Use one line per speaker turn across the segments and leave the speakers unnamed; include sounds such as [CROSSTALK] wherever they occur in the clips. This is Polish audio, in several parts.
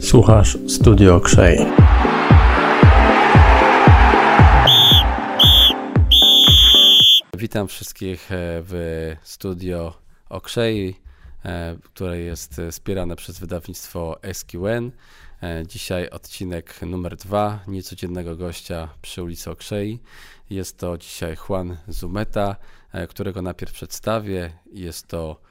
Słuchasz Studio Krzej. Witam wszystkich e, w studio Okrzei, e, które jest wspierane przez wydawnictwo SQN. E, dzisiaj odcinek numer dwa, niecodziennego gościa przy ulicy Okrzei. Jest to dzisiaj Juan Zumeta, którego najpierw przedstawię. Jest to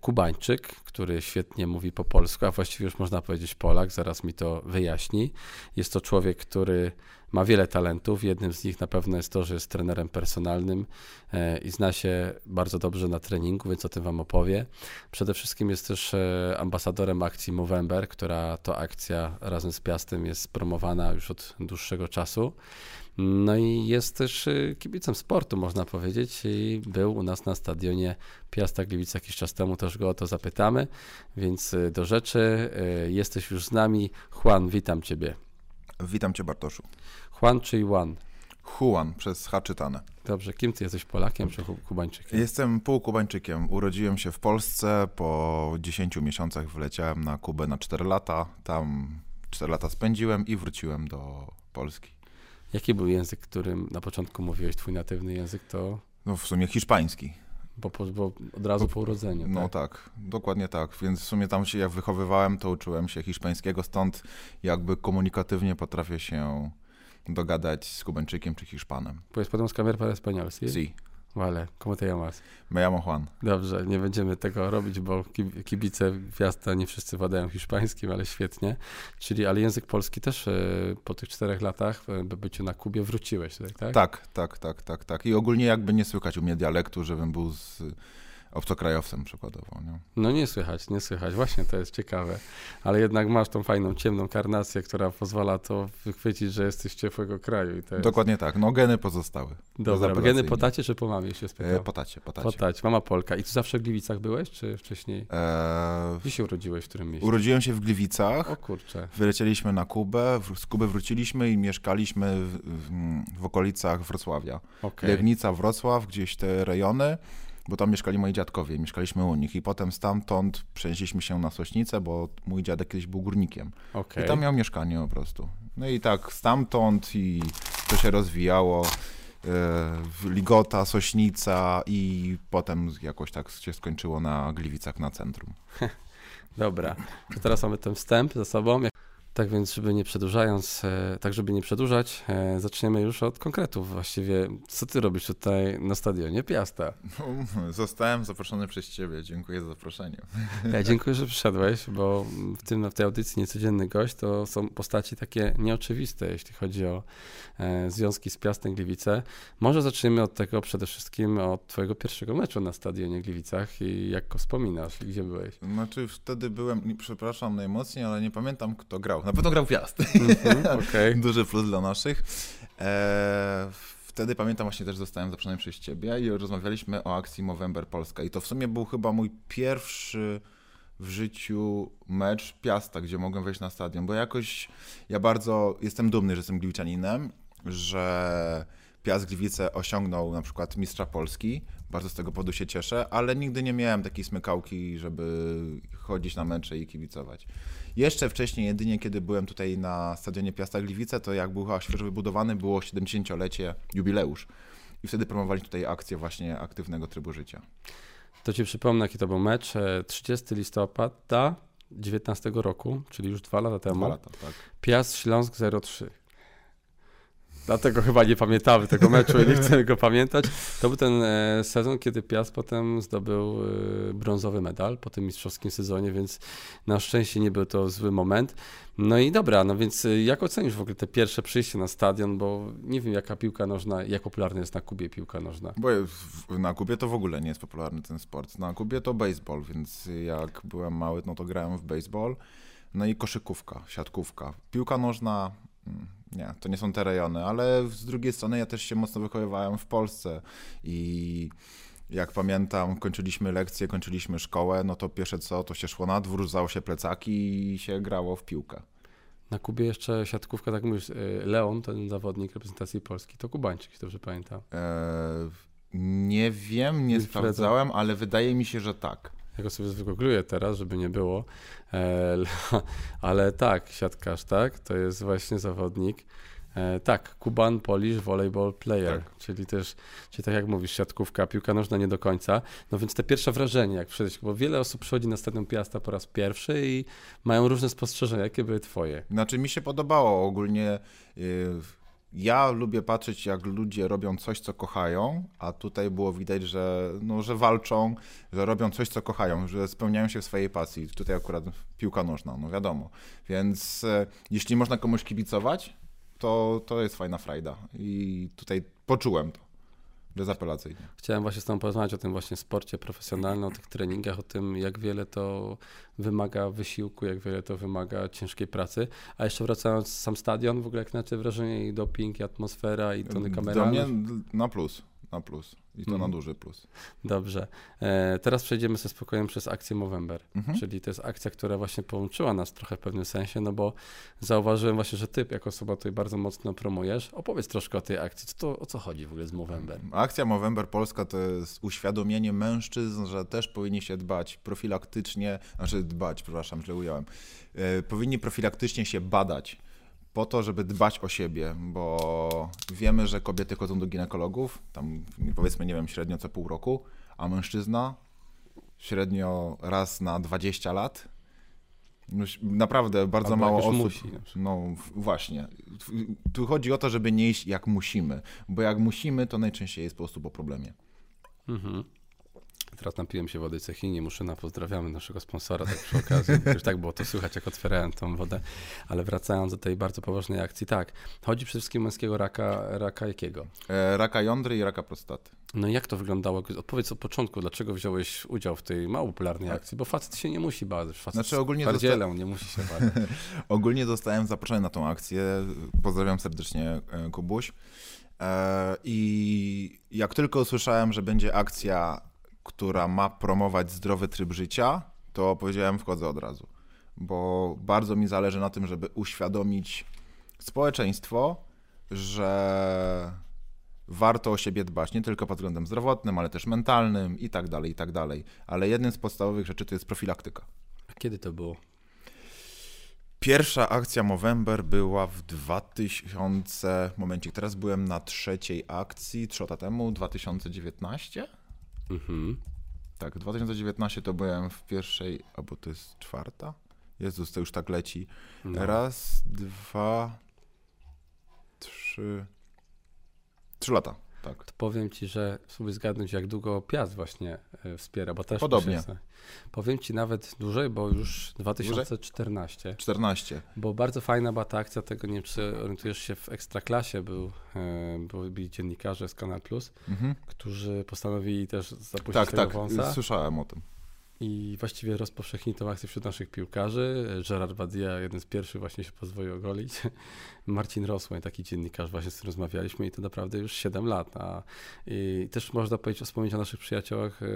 Kubańczyk, który świetnie mówi po polsku, a właściwie już można powiedzieć Polak, zaraz mi to wyjaśni. Jest to człowiek, który ma wiele talentów. Jednym z nich na pewno jest to, że jest trenerem personalnym e, i zna się bardzo dobrze na treningu, więc o tym Wam opowie. Przede wszystkim jest też e, ambasadorem akcji Movember, która to akcja razem z Piastem jest promowana już od dłuższego czasu. No i jest też e, kibicem sportu, można powiedzieć, i był u nas na stadionie Piasta Gliwice jakiś czas temu, też go o to zapytamy, więc do rzeczy. Jesteś już z nami. Juan, witam Ciebie.
Witam Cię Bartoszu.
Juan czy Juan?
Juan, przez H czytane.
Dobrze, kim ty jesteś, Polakiem czy Kubańczykiem?
Jestem półkubańczykiem. Urodziłem się w Polsce, po 10 miesiącach wleciałem na Kubę na 4 lata. Tam 4 lata spędziłem i wróciłem do Polski.
Jaki był język, którym na początku mówiłeś, twój natywny język to?
No w sumie hiszpański.
Bo, bo od razu po urodzeniu.
No tak? tak, dokładnie tak. Więc w sumie tam się jak wychowywałem, to uczyłem się hiszpańskiego, stąd jakby komunikatywnie potrafię się dogadać z Kubańczykiem czy Hiszpanem.
Puedes podemos cambiar para español, ¿sí?
Sí.
Vale, ¿cómo te llamas?
Me llamo Juan.
Dobrze, nie będziemy tego robić, bo kibice Gwiazda nie wszyscy władają hiszpańskim, ale świetnie. Czyli, ale język polski też e, po tych czterech latach e, byciu na Kubie wróciłeś, tak?
Tak, tak, tak, tak, tak. I ogólnie jakby nie słychać u mnie dialektu, żebym był z obcokrajowcem przykładowo. Nie?
No nie słychać, nie słychać. Właśnie to jest ciekawe. Ale jednak masz tą fajną, ciemną karnację, która pozwala to wychwycić, że jesteś ciepłego kraju. I to jest...
Dokładnie tak. No geny pozostały.
Dobra, geny po tacie czy po mamie się spytał? E,
po tacie, po tacie.
Po tacie. Mama Polka. I tu zawsze w Gliwicach byłeś, czy wcześniej? E... Gdzie się urodziłeś, w którym mieście?
Urodziłem się w Gliwicach.
O kurczę.
Wylecieliśmy na Kubę, z Kuby wróciliśmy i mieszkaliśmy w, w, w okolicach Wrocławia. Okay. Legnica, Wrocław, gdzieś te rejony bo tam mieszkali moi dziadkowie, mieszkaliśmy u nich i potem stamtąd przenieśliśmy się na Sośnicę, bo mój dziadek kiedyś był górnikiem. Okay. I tam miał mieszkanie po prostu. No i tak stamtąd i to się rozwijało. E, Ligota, Sośnica i potem jakoś tak się skończyło na Gliwicach na centrum. [LAUGHS]
Dobra, to teraz mamy ten wstęp za sobą. Tak więc, żeby nie przedłużając, e, tak żeby nie przedłużać, e, zaczniemy już od konkretów właściwie. Co ty robisz tutaj na stadionie Piasta?
No, zostałem zaproszony przez ciebie, dziękuję za zaproszenie.
Ja dziękuję, że przyszedłeś, bo w, tym, w tej audycji Niecodzienny Gość to są postaci takie nieoczywiste, jeśli chodzi o e, związki z Piastem Gliwice. Może zaczniemy od tego przede wszystkim od twojego pierwszego meczu na stadionie Gliwicach i jak go wspominasz i gdzie byłeś?
Znaczy wtedy byłem, przepraszam najmocniej, ale nie pamiętam kto grał na pewno grał Piast. Mm-hmm, okay. Duży plus dla naszych. E, wtedy pamiętam właśnie też zostałem zaproszony przez ciebie i rozmawialiśmy o akcji Movember Polska i to w sumie był chyba mój pierwszy w życiu mecz Piasta, gdzie mogłem wejść na stadion, bo jakoś ja bardzo jestem dumny, że jestem gliwicianinem, że Piast Gliwice osiągnął na przykład mistrza Polski, bardzo z tego powodu się cieszę, ale nigdy nie miałem takiej smykałki, żeby chodzić na mecze i kibicować. Jeszcze wcześniej, jedynie kiedy byłem tutaj na stadionie Piasta Gliwice, to jak był świeżo wybudowany, było 70-lecie, jubileusz. I wtedy promowali tutaj akcję właśnie aktywnego trybu życia.
To ci przypomnę, jaki to był mecz. 30 e, listopada 19 roku, czyli już dwa lata temu.
Dwa lata, tak.
Piast Śląsk 03. Dlatego chyba nie pamiętamy tego meczu i nie chcemy go pamiętać. To był ten e, sezon, kiedy Piast potem zdobył e, brązowy medal po tym mistrzowskim sezonie, więc na szczęście nie był to zły moment. No i dobra, no więc e, jak ocenisz w ogóle te pierwsze przyjście na stadion, bo nie wiem jaka piłka nożna, jak popularna jest na Kubie piłka nożna.
Bo na Kubie to w ogóle nie jest popularny ten sport. Na Kubie to baseball, więc jak byłem mały, no to grałem w baseball. No i koszykówka, siatkówka. Piłka nożna nie, to nie są te rejony, ale z drugiej strony ja też się mocno wychowywałem w Polsce i jak pamiętam, kończyliśmy lekcje, kończyliśmy szkołę, no to pierwsze co, to się szło na dwór, rzucało się plecaki i się grało w piłkę.
Na Kubie jeszcze siatkówka, tak mówisz, y, Leon, ten zawodnik reprezentacji Polski, to Kubańczyk, dobrze pamiętam.
Eee, nie wiem, nie sprawdzałem, ale wydaje mi się, że tak.
Ja go sobie wygoogluję teraz, żeby nie było. E, [LAUGHS] ale tak, siatkarz, tak? To jest właśnie zawodnik. E, tak, Kuban Polish Volleyball Player, tak. czyli też, czyli tak jak mówisz, siatkówka, piłka nożna nie do końca. No więc te pierwsze wrażenie, jak przyjść, bo wiele osób przychodzi na Stadion Piasta po raz pierwszy i mają różne spostrzeżenia. Jakie były twoje?
Znaczy mi się podobało ogólnie... Yy ja lubię patrzeć, jak ludzie robią coś, co kochają, a tutaj było widać, że, no, że walczą, że robią coś, co kochają, że spełniają się w swojej pasji. Tutaj akurat piłka nożna, no wiadomo. Więc e, jeśli można komuś kibicować, to, to jest fajna frajda. I tutaj poczułem to. Bezapelacyjnie.
Chciałem właśnie z Tobą porozmawiać o tym właśnie sporcie profesjonalnym, o tych treningach, o tym, jak wiele to wymaga wysiłku, jak wiele to wymaga ciężkiej pracy. A jeszcze wracając, sam stadion, w ogóle jak na te wrażenie i doping, i atmosfera, i tony kameralne?
Do mnie na plus, na plus. I to mm. na mhm. duży plus.
Dobrze. E, teraz przejdziemy ze spokojem przez akcję Movember, mhm. czyli to jest akcja, która właśnie połączyła nas trochę w pewnym sensie, no bo zauważyłem właśnie, że ty jako osoba tutaj bardzo mocno promujesz. Opowiedz troszkę o tej akcji. Co to, o co chodzi w ogóle z Movember?
Akcja Movember Polska to jest uświadomienie mężczyzn, że też powinni się dbać profilaktycznie, znaczy dbać, przepraszam, źle ująłem, e, powinni profilaktycznie się badać po to, żeby dbać o siebie, bo wiemy, że kobiety chodzą do ginekologów, tam powiedzmy, nie wiem, średnio co pół roku, a mężczyzna średnio raz na 20 lat. Naprawdę bardzo Albo mało osób. Musi, no właśnie. Tu chodzi o to, żeby nie iść jak musimy, bo jak musimy, to najczęściej jest po prostu po problemie. Mhm.
Teraz napiłem się wody Cechini, Muszyna, pozdrawiamy naszego sponsora tak przy okazji. Już tak było to słychać, jak otwierałem tą wodę. Ale wracając do tej bardzo poważnej akcji, tak, chodzi przede wszystkim o męskiego raka, raka jakiego?
E, raka jądry i raka prostaty.
No i jak to wyglądało? Odpowiedz od początku, dlaczego wziąłeś udział w tej mało popularnej tak. akcji, bo facet się nie musi bać, facet znaczy, ogólnie zosta... nie musi się bać. [LAUGHS]
ogólnie zostałem zaproszony na tą akcję, pozdrawiam serdecznie e, Kubuś. E, I jak tylko usłyszałem, że będzie akcja która ma promować zdrowy tryb życia, to powiedziałem, wchodzę od razu. Bo bardzo mi zależy na tym, żeby uświadomić społeczeństwo, że warto o siebie dbać nie tylko pod względem zdrowotnym, ale też mentalnym i tak dalej, i tak dalej. Ale jednym z podstawowych rzeczy to jest profilaktyka.
A kiedy to było?
Pierwsza akcja Movember była w 2000, momencik, teraz byłem na trzeciej akcji, trzy lata temu, 2019? Mhm. Tak, 2019 to byłem w pierwszej, albo to jest czwarta? Jezus, to już tak leci. No. Raz, dwa, trzy, trzy lata. Tak.
To powiem ci, że spróbuj zgadnąć, jak długo Piast właśnie e, wspiera, bo też
Podobnie.
Powiem ci nawet dłużej, bo już 2014.
14.
Bo bardzo fajna była ta akcja, tego nie wiem, czy orientujesz się, w Ekstraklasie był, e, byli dziennikarze z Kanal Plus, mhm. którzy postanowili też zapuścić tak, tego tak, wąsa.
słyszałem o tym
i właściwie rozpowszechnił tę akcję wśród naszych piłkarzy. Gerard Badia, jeden z pierwszych właśnie się pozwolił ogolić. [LAUGHS] Marcin Rosłań, taki dziennikarz, właśnie z którym rozmawialiśmy i to naprawdę już 7 lat. A, I też można powiedzieć, wspomnieć o naszych przyjaciołach e,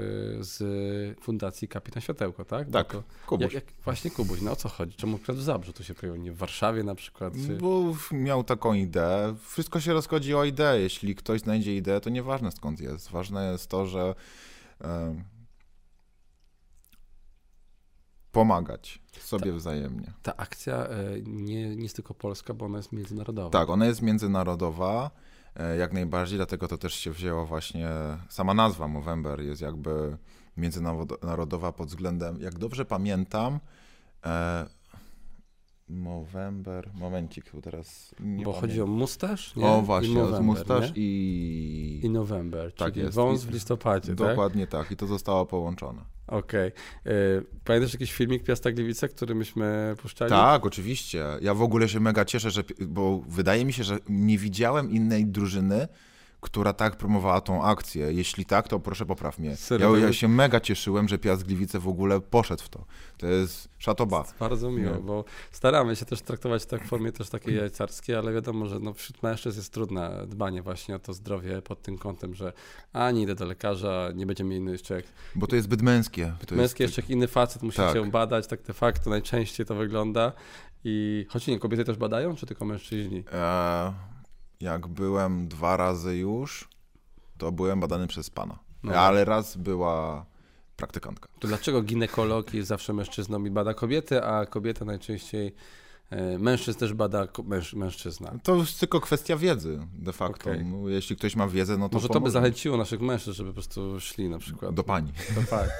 z Fundacji Kapitan Światełko, tak?
Tak, to, Kubuś. Jak, jak,
właśnie Kubuś, no o co chodzi? Czemu akurat w Zabrzu tu się pojawił, nie w Warszawie na przykład? Czy...
Bo miał taką ideę. Wszystko się rozchodzi o ideę. Jeśli ktoś znajdzie ideę, to nieważne skąd jest. Ważne jest to, że pomagać sobie ta, wzajemnie.
Ta akcja e, nie, nie jest tylko polska, bo ona jest międzynarodowa.
Tak, ona jest międzynarodowa, e, jak najbardziej, dlatego to też się wzięło właśnie, sama nazwa Movember jest jakby międzynarodowa pod względem, jak dobrze pamiętam, e, Movember, momencik, bo teraz
nie Bo chodzi o mustaż?
O właśnie, o mustaż i...
I November, tak czyli jest. wąs w listopadzie,
tak? Dokładnie tak? tak i to zostało połączone.
Okej. Okay. Pamiętasz jakiś filmik Piasta Gliwice, który myśmy puszczali?
Tak, oczywiście. Ja w ogóle się mega cieszę, że, bo wydaje mi się, że nie widziałem innej drużyny, która tak promowała tą akcję. Jeśli tak, to proszę popraw mnie. Ja, ja, się mega cieszyłem, że Piast Gliwice w ogóle poszedł w to. To jest szatoba.
Bardzo miło, no. bo staramy się też traktować tak w formie też takiej jajcarskiej, ale wiadomo, że no wśród mężczyzn jest trudne dbanie właśnie o to zdrowie pod tym kątem, że ani idę do lekarza, nie będzie mnie inny jeszcze jak...
Bo to jest zbyt męskie.
To męskie jest... jeszcze inny facet musi tak. cię badać, tak de facto najczęściej to wygląda. I choć nie, kobiety też badają, czy tylko mężczyźni?
E, jak byłem dwa razy już, to byłem badany przez pana. No. Ale raz była praktykantka.
To dlaczego ginekolog jest zawsze mężczyzną i bada kobiety, a kobieta najczęściej mężczyzn też bada męż, mężczyzna.
To już tylko kwestia wiedzy de facto. Okay. No, jeśli ktoś ma wiedzę, no to.
Może to by zachęciło naszych mężczyzn, żeby po prostu szli na przykład.
Do pani.
Do pani.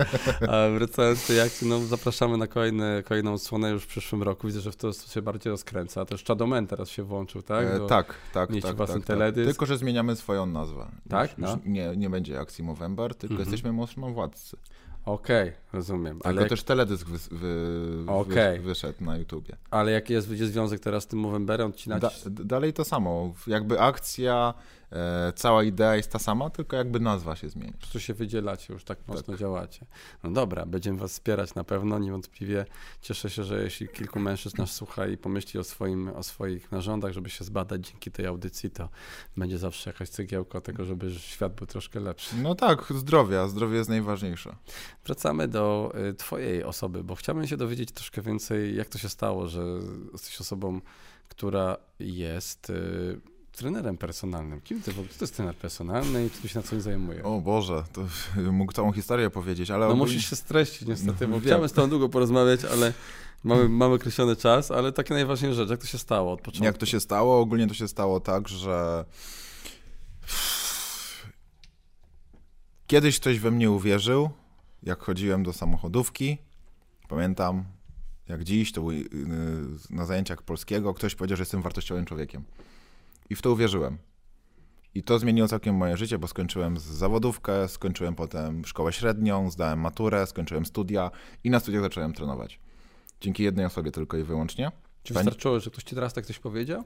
[LAUGHS] A wracając do jak, no zapraszamy na kolejne, kolejną odsłonę już w przyszłym roku. Widzę, że w to się bardziej rozkręca. Też Chadomen teraz się włączył, tak?
E, tak, tak. tak, tak, tak. Tylko, że zmieniamy swoją nazwę.
Tak?
Już, no. już nie, nie będzie akcji Movember, tylko mhm. jesteśmy mocno władcy.
Okej, okay, rozumiem.
Ale jak... też teledysk wy, wy, okay. wy, wyszedł na YouTubie.
Ale jaki jest, będzie związek teraz z tym Movemberem? Da,
dalej to samo. Jakby akcja E, cała idea jest ta sama, tylko jakby nazwa się zmieni. Po
prostu się wydzielacie, już tak mocno tak. działacie. No dobra, będziemy was wspierać na pewno, niewątpliwie. Cieszę się, że jeśli kilku mężczyzn nas słucha i pomyśli o, swoim, o swoich narządach, żeby się zbadać dzięki tej audycji, to będzie zawsze jakaś cegiełka tego, żeby świat był troszkę lepszy.
No tak, zdrowia, zdrowie jest najważniejsze.
Wracamy do y, twojej osoby, bo chciałbym się dowiedzieć troszkę więcej, jak to się stało, że jesteś osobą, która jest y, trenerem personalnym. Kim ty w ogóle? To jest trener personalny i czy się na coś zajmuje?
O Boże, to [LAUGHS] mógł całą historię powiedzieć, ale...
No ogólnie... musisz się streścić niestety, bo [LAUGHS] chciałem z tobą długo porozmawiać, ale mamy, mamy określony czas, ale takie najważniejsze rzeczy, jak to się stało od początku?
Jak to się stało? Ogólnie to się stało tak, że... Kiedyś ktoś we mnie uwierzył, jak chodziłem do samochodówki. Pamiętam, jak dziś, to był na zajęciach polskiego, ktoś powiedział, że jestem wartościowym człowiekiem. I w to uwierzyłem. I to zmieniło całkiem moje życie, bo skończyłem zawodówkę, skończyłem potem szkołę średnią, zdałem maturę, skończyłem studia i na studiach zacząłem trenować. Dzięki jednej osobie tylko i wyłącznie.
Czy wystarczyło, że ktoś ci teraz tak coś powiedział?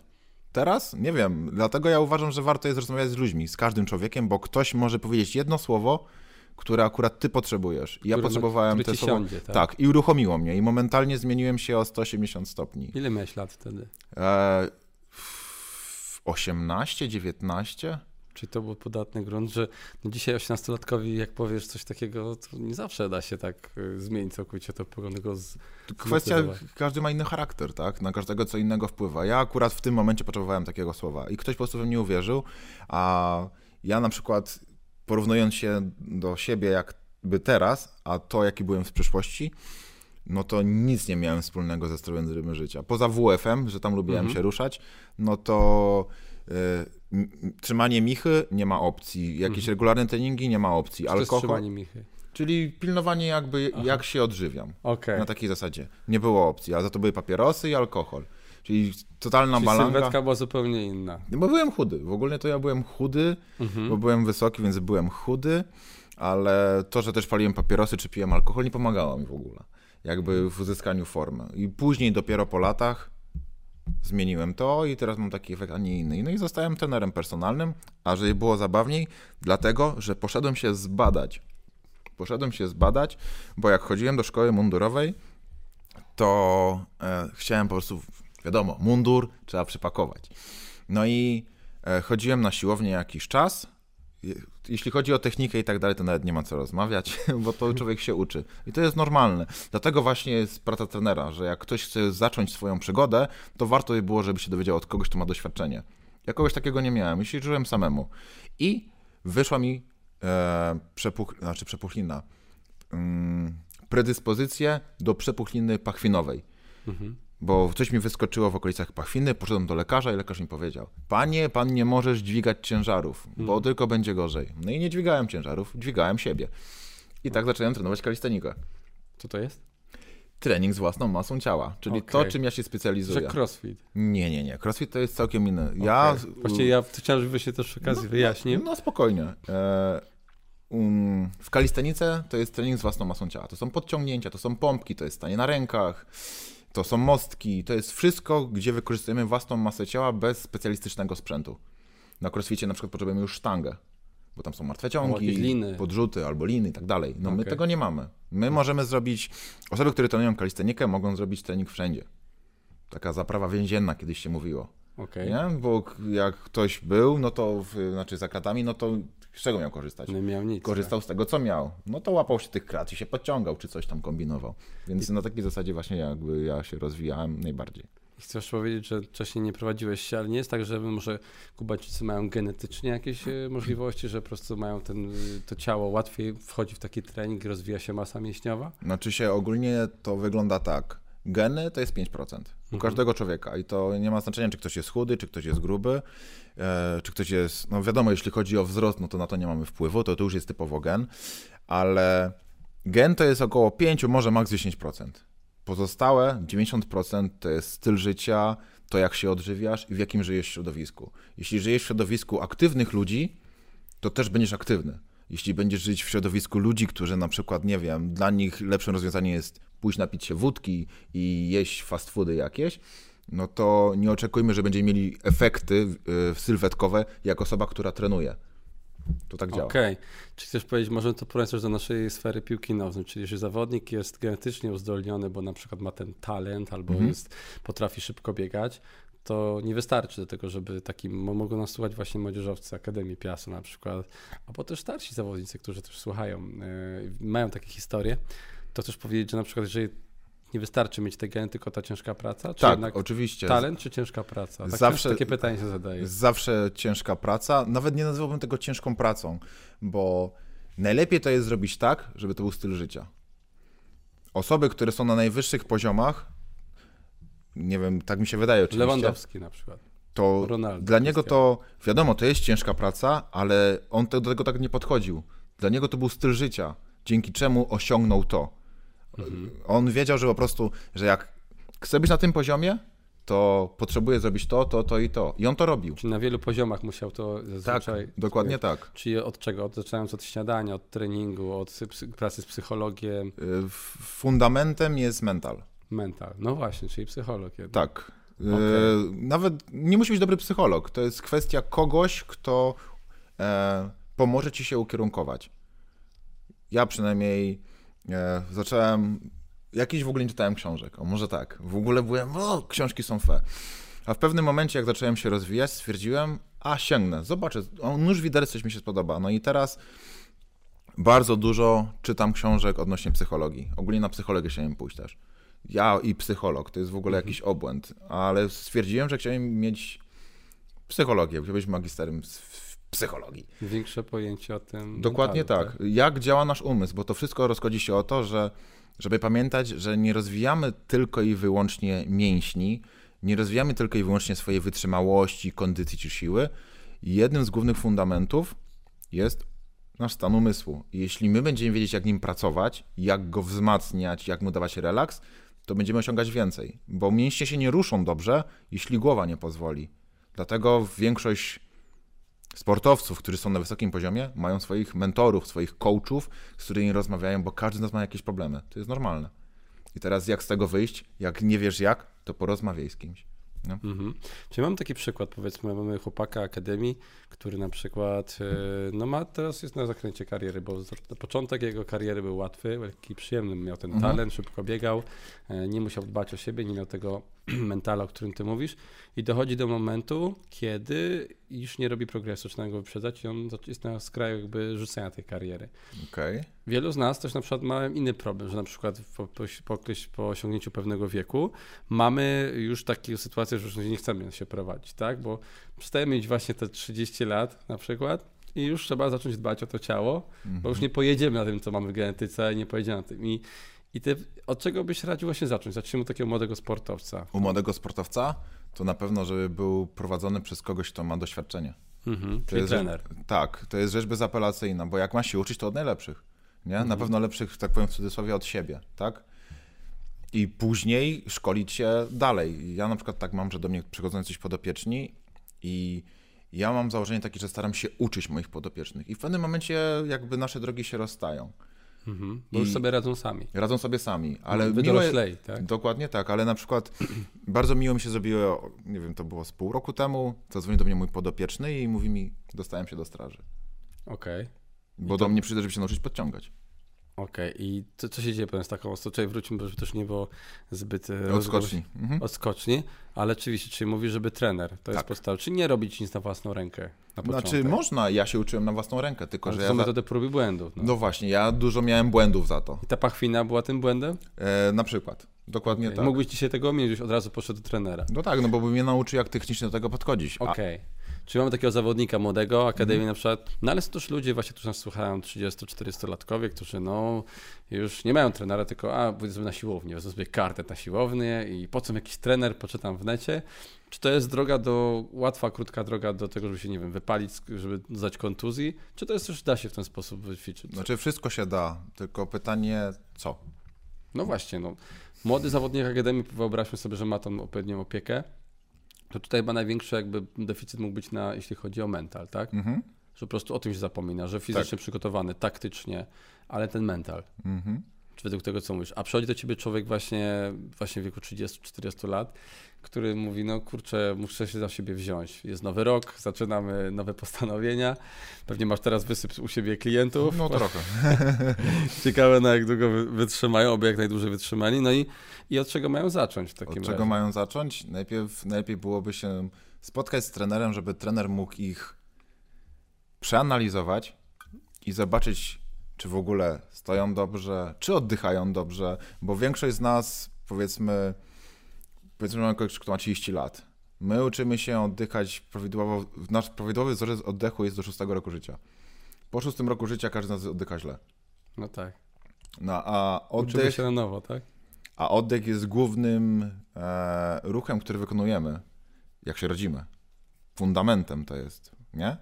Teraz? Nie wiem. Dlatego ja uważam, że warto jest rozmawiać z ludźmi, z każdym człowiekiem, bo ktoś może powiedzieć jedno słowo, które akurat ty potrzebujesz. I ja potrzebowałem te słowo. Siądzie, tak? tak? i uruchomiło mnie. I momentalnie zmieniłem się o 180 stopni.
Ile miałeś lat wtedy?
E 18, 19?
Czyli to był podatny grunt, że no dzisiaj 18-latkowi, jak powiesz coś takiego, to nie zawsze da się tak y, zmienić całkowicie to go z.
Kwestia, każdy ma inny charakter, tak? Na każdego co innego wpływa. Ja akurat w tym momencie potrzebowałem takiego słowa i ktoś po prostu we mnie uwierzył, a ja na przykład porównując się do siebie jakby teraz, a to jaki byłem w przyszłości, no to nic nie miałem wspólnego ze strojem rytmu życia. Poza WF-em, że tam lubiłem mhm. się ruszać, no to y, trzymanie michy nie ma opcji. Jakieś mhm. regularne treningi nie ma opcji.
Co Alkohol. trzymanie michy?
Czyli pilnowanie jakby, Aha. jak się odżywiam. Okay. Na takiej zasadzie. Nie było opcji, a za to były papierosy i alkohol. Czyli totalna Czyli balanga.
sylwetka była zupełnie inna.
Bo byłem chudy. W ogóle to ja byłem chudy, mhm. bo byłem wysoki, więc byłem chudy, ale to, że też paliłem papierosy czy piłem alkohol nie pomagało mi w ogóle jakby w uzyskaniu formy. I później dopiero po latach zmieniłem to i teraz mam taki efekt, a nie inny. No i zostałem trenerem personalnym, a żeby było zabawniej, dlatego, że poszedłem się zbadać. Poszedłem się zbadać, bo jak chodziłem do szkoły mundurowej, to e, chciałem po prostu, wiadomo, mundur trzeba przypakować. No i e, chodziłem na siłownię jakiś czas, jeśli chodzi o technikę i tak dalej, to nawet nie ma co rozmawiać, [LAUGHS] bo to człowiek się uczy. I to jest normalne. Dlatego właśnie jest praca trenera, że jak ktoś chce zacząć swoją przygodę, to warto by było, żeby się dowiedział od kogoś, kto ma doświadczenie. Ja kogoś takiego nie miałem, jeśli żyłem samemu. I wyszła mi e, przepuch, znaczy przepuchlina, mm, predyspozycje do przepuchliny pachwinowej. Mhm bo coś mi wyskoczyło w okolicach pachwiny, poszedłem do lekarza i lekarz mi powiedział: Panie, pan nie możesz dźwigać ciężarów, bo hmm. tylko będzie gorzej. No i nie dźwigałem ciężarów, dźwigałem siebie. I tak zacząłem trenować kalistenikę.
Co to jest?
Trening z własną masą ciała, czyli okay. to, czym ja się specjalizuję.
Że crossfit.
Nie, nie, nie. Crossfit to jest całkiem inny. Ja...
Okay. Właściwie ja chciałem, żeby się też okazji no, wyjaśnił.
No, no spokojnie. E, um, w kalistenice to jest trening z własną masą ciała. To są podciągnięcia, to są pompki, to jest stanie na rękach, to są mostki, to jest wszystko, gdzie wykorzystujemy własną masę ciała bez specjalistycznego sprzętu. Na crossficie na przykład potrzebujemy już sztangę, bo tam są martwe ciągi, podrzuty albo liny i tak dalej. No okay. my tego nie mamy. My możemy zrobić, osoby, które trenują kalistenikę mogą zrobić trening wszędzie. Taka zaprawa więzienna kiedyś się mówiło. Okay. Nie? Bo jak ktoś był, no to, w, znaczy za kratami, no to z czego miał korzystać?
Nie miał nic.
Korzystał tak? z tego, co miał. No to łapał się tych krat i się podciągał, czy coś tam kombinował. Więc I... na takiej zasadzie właśnie jakby ja się rozwijałem najbardziej.
Chcesz powiedzieć, że wcześniej nie prowadziłeś się, ale nie jest tak, że może Kubańczycy mają genetycznie jakieś e, możliwości, że po prostu mają ten, to ciało łatwiej wchodzi w taki trening, rozwija się masa mięśniowa?
Znaczy się ogólnie to wygląda tak. Geny to jest 5% u mhm. każdego człowieka i to nie ma znaczenia, czy ktoś jest chudy, czy ktoś jest gruby, e, czy ktoś jest, no wiadomo, jeśli chodzi o wzrost, no to na to nie mamy wpływu, to to już jest typowo gen, ale gen to jest około 5, może maks 10%. Pozostałe 90% to jest styl życia, to jak się odżywiasz i w jakim żyjesz środowisku. Jeśli żyjesz w środowisku aktywnych ludzi, to też będziesz aktywny. Jeśli będziesz żyć w środowisku ludzi, którzy na przykład, nie wiem, dla nich lepszym rozwiązaniem jest pójść napić się wódki i jeść fast foody jakieś, no to nie oczekujmy, że będziemy mieli efekty sylwetkowe jak osoba, która trenuje. To tak działa.
Okej. Okay. Czy chcesz powiedzieć, może to porównać do naszej sfery piłki nożnej, czyli że zawodnik jest genetycznie uzdolniony, bo na przykład ma ten talent albo mhm. jest, potrafi szybko biegać, to nie wystarczy do tego, żeby takim, mogą nas słuchać właśnie młodzieżowcy Akademii Piasa na przykład, albo też starsi zawodnicy, którzy też słuchają, yy, mają takie historie, to też powiedzieć, że na przykład jeżeli nie wystarczy mieć te geny, tylko ta ciężka praca? Czy
tak, oczywiście.
Talent czy ciężka praca? Tak zawsze, takie pytanie się zadaje.
Zawsze ciężka praca. Nawet nie nazywałbym tego ciężką pracą, bo najlepiej to jest zrobić tak, żeby to był styl życia. Osoby, które są na najwyższych poziomach, nie wiem, tak mi się wydaje oczywiście.
Lewandowski na przykład.
To Ronaldo, dla niego to, wiadomo, to jest ciężka praca, ale on do tego tak nie podchodził. Dla niego to był styl życia, dzięki czemu osiągnął to. Mhm. On wiedział, że po prostu, że jak chce być na tym poziomie, to potrzebuje zrobić to, to, to i to. I on to robił.
Czyli na wielu poziomach musiał to zazwyczaj...
Tak, dokładnie tak.
Czyli od czego? Od, zaczynając od śniadania, od treningu, od pracy z psychologiem?
Y, fundamentem jest mental.
Mental, no właśnie, czyli psycholog. Jednak.
Tak. Y, okay. Nawet nie musi być dobry psycholog. To jest kwestia kogoś, kto e, pomoże ci się ukierunkować. Ja przynajmniej e, zacząłem, jakiś w ogóle nie czytałem książek, o może tak, w ogóle byłem, o, książki są fe. A w pewnym momencie, jak zacząłem się rozwijać, stwierdziłem, a sięgnę, zobaczę, nóż widelec coś mi się spodoba. No i teraz bardzo dużo czytam książek odnośnie psychologii. Ogólnie na psychologię chciałem pójść też. Ja i psycholog, to jest w ogóle mhm. jakiś obłęd, ale stwierdziłem, że chciałem mieć psychologię, chciałem być magisterem psychologii.
Większe pojęcie o tym.
Dokładnie mentalu, tak. tak. Jak działa nasz umysł, bo to wszystko rozchodzi się o to, że żeby pamiętać, że nie rozwijamy tylko i wyłącznie mięśni, nie rozwijamy tylko i wyłącznie swojej wytrzymałości, kondycji czy siły. Jednym z głównych fundamentów jest nasz stan umysłu. jeśli my będziemy wiedzieć, jak nim pracować, jak go wzmacniać, jak mu dawać relaks, to będziemy osiągać więcej. Bo mięśnie się nie ruszą dobrze, jeśli głowa nie pozwoli. Dlatego większość sportowców, którzy są na wysokim poziomie, mają swoich mentorów, swoich coachów, z którymi rozmawiają, bo każdy z nas ma jakieś problemy. To jest normalne. I teraz jak z tego wyjść? Jak nie wiesz jak, to porozmawiaj z kimś. No. Mhm.
Czyli mam taki przykład, powiedzmy, mamy chłopaka akademii, który na przykład, e, no ma, teraz jest na zakręcie kariery, bo początek jego kariery był łatwy, lekki, przyjemny, miał ten mhm. talent, szybko biegał, e, nie musiał dbać o siebie, nie miał tego [CLEARS THROAT] mentala, o którym ty mówisz i dochodzi do momentu, kiedy już nie robi progresu, czy na go wyprzedzać i on jest na skraju jakby rzucenia tej kariery.
Okay.
Wielu z nas też na przykład ma inny problem, że na przykład po, po, po, po osiągnięciu pewnego wieku mamy już taką sytuację, że już nie chcemy się prowadzić, tak? Bo przestajemy mieć właśnie te 30 lat na przykład i już trzeba zacząć dbać o to ciało, mm -hmm. bo już mhm. nie pojedziemy na tym, co mamy w genetyce, nie pojedziemy na tym. I i ty, od czego byś radził właśnie zacząć? Zacznijmy u takiego młodego sportowca.
U młodego sportowca? To na pewno, żeby był prowadzony przez kogoś, kto ma doświadczenie.
Mhm, to jest trener.
Rzecz, tak, to jest rzecz bezapelacyjna, bo jak ma się uczyć, to od najlepszych. Nie? Mhm. Na pewno lepszych, tak powiem w cudzysłowie, od siebie, tak? I później szkolić się dalej. Ja na przykład tak mam, że do mnie przychodzą coś podopieczni i ja mam założenie takie, że staram się uczyć moich podopiecznych. I w pewnym momencie jakby nasze drogi się rozstają.
Mhm, bo już sobie radzą sami.
Radzą sobie sami, ale
miło, tak?
Dokładnie tak, ale na przykład [CLEARS THROAT] bardzo miło mi się zrobiło, nie wiem, to było z pół roku temu, zadzwonił do mnie mój podopieczny i mówi mi, dostałem się do straży.
Okej. Okay.
Bo to... do mnie przyjdzie, żeby się nauczyć podciągać.
Okej, okay. i co, co się dzieje potem z taką? Tutaj wróćmy, bo też nie było zbyt...
E, odskoczni.
Mhm. Odskoczni, ale oczywiście, czyli mówi, żeby trener, to tak. jest podstawa. Czy nie robić nic na własną rękę na
Znaczy można, ja się uczyłem na własną rękę, tylko
ale
że
to
ja...
są metody prób i błędów.
No. no. właśnie, ja dużo miałem błędów za to.
I ta pachwina była tym błędem?
E, na przykład. Dokładnie
okay.
tak.
Mógłbyś dzisiaj tego mieć, już od razu poszedł do trenera.
No tak, no bo by mnie nauczył, jak technicznie do tego podchodzić.
Okej. Okay. Czyli mamy takiego zawodnika młodego, akademii mm. na przykład, no ale są też ludzie właśnie, którzy nas słuchają, 30-40-latkowie, którzy no już nie mają trenera, tylko a, pójdę na siłownię, wezmę sobie kartę na siłownię i po co jakiś trener, poczytam w necie. Czy to jest droga do, łatwa, krótka droga do tego, żeby się, nie wiem, wypalić, żeby zdać kontuzji, czy to jest też, da się w ten sposób wyćwiczyć?
Znaczy wszystko się da, tylko pytanie co?
No właśnie, no. Młody zawodnik Akademii, wyobraźmy sobie, że ma tą odpowiednią opiekę, to tutaj chyba największy jakby deficyt mógł być na, jeśli chodzi o mental, tak? Mhm. Że po prostu o tym się zapomina, że fizycznie tak. przygotowany, taktycznie, ale ten mental. Mhm. Według tego, co mówisz. A przychodzi do ciebie człowiek właśnie, właśnie w wieku 30-40 lat, który mówi, no kurczę, muszę się za siebie wziąć. Jest nowy rok, zaczynamy nowe postanowienia. Pewnie masz teraz wysyp u siebie klientów.
No trochę. [LAUGHS]
Ciekawe, na jak długo wytrzymają, oby jak najdłużej wytrzymali. No i, i od czego mają zacząć w takim
Od czego
razie?
mają zacząć? Najpierw, najlepiej byłoby się spotkać z trenerem, żeby trener mógł ich przeanalizować i zobaczyć, czy w ogóle stoją dobrze, czy oddychają dobrze, bo większość z nas, powiedzmy, powiedzmy, mamy kogoś, kto ma 30 lat. My uczymy się oddychać prawidłowo, nasz prawidłowy wzorzec oddechu jest do 6 roku życia. Po 6 roku życia każdy z nas oddycha źle.
No tak.
No, a oddech...
Uczymy się na nowo, tak?
A oddech jest głównym e, ruchem, który wykonujemy, jak się rodzimy. Fundamentem to jest, nie?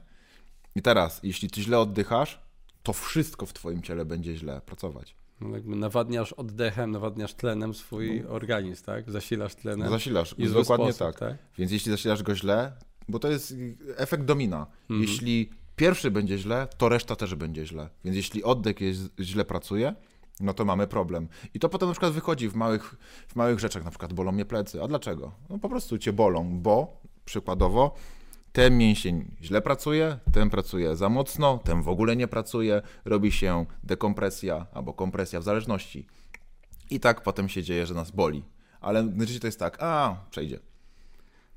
I teraz, jeśli ty źle oddychasz, to wszystko w twoim ciele będzie źle pracować.
No jakby nawadniasz oddechem, nawadniasz tlenem swój no. organizm, tak? Zasilasz tlenem.
Zasilasz, i dokładnie sposób, tak. tak. Więc jeśli zasilasz go źle, bo to jest efekt domina. Mhm. Jeśli pierwszy będzie źle, to reszta też będzie źle. Więc jeśli oddech jest, źle pracuje, no to mamy problem. I to potem na przykład wychodzi w małych, w małych rzeczach, na przykład bolą mnie plecy. A dlaczego? No po prostu cię bolą, bo przykładowo ten mięsień źle pracuje, ten pracuje za mocno, ten w ogóle nie pracuje, robi się dekompresja albo kompresja w zależności. I tak potem się dzieje, że nas boli. Ale najczęściej to jest tak, a przejdzie.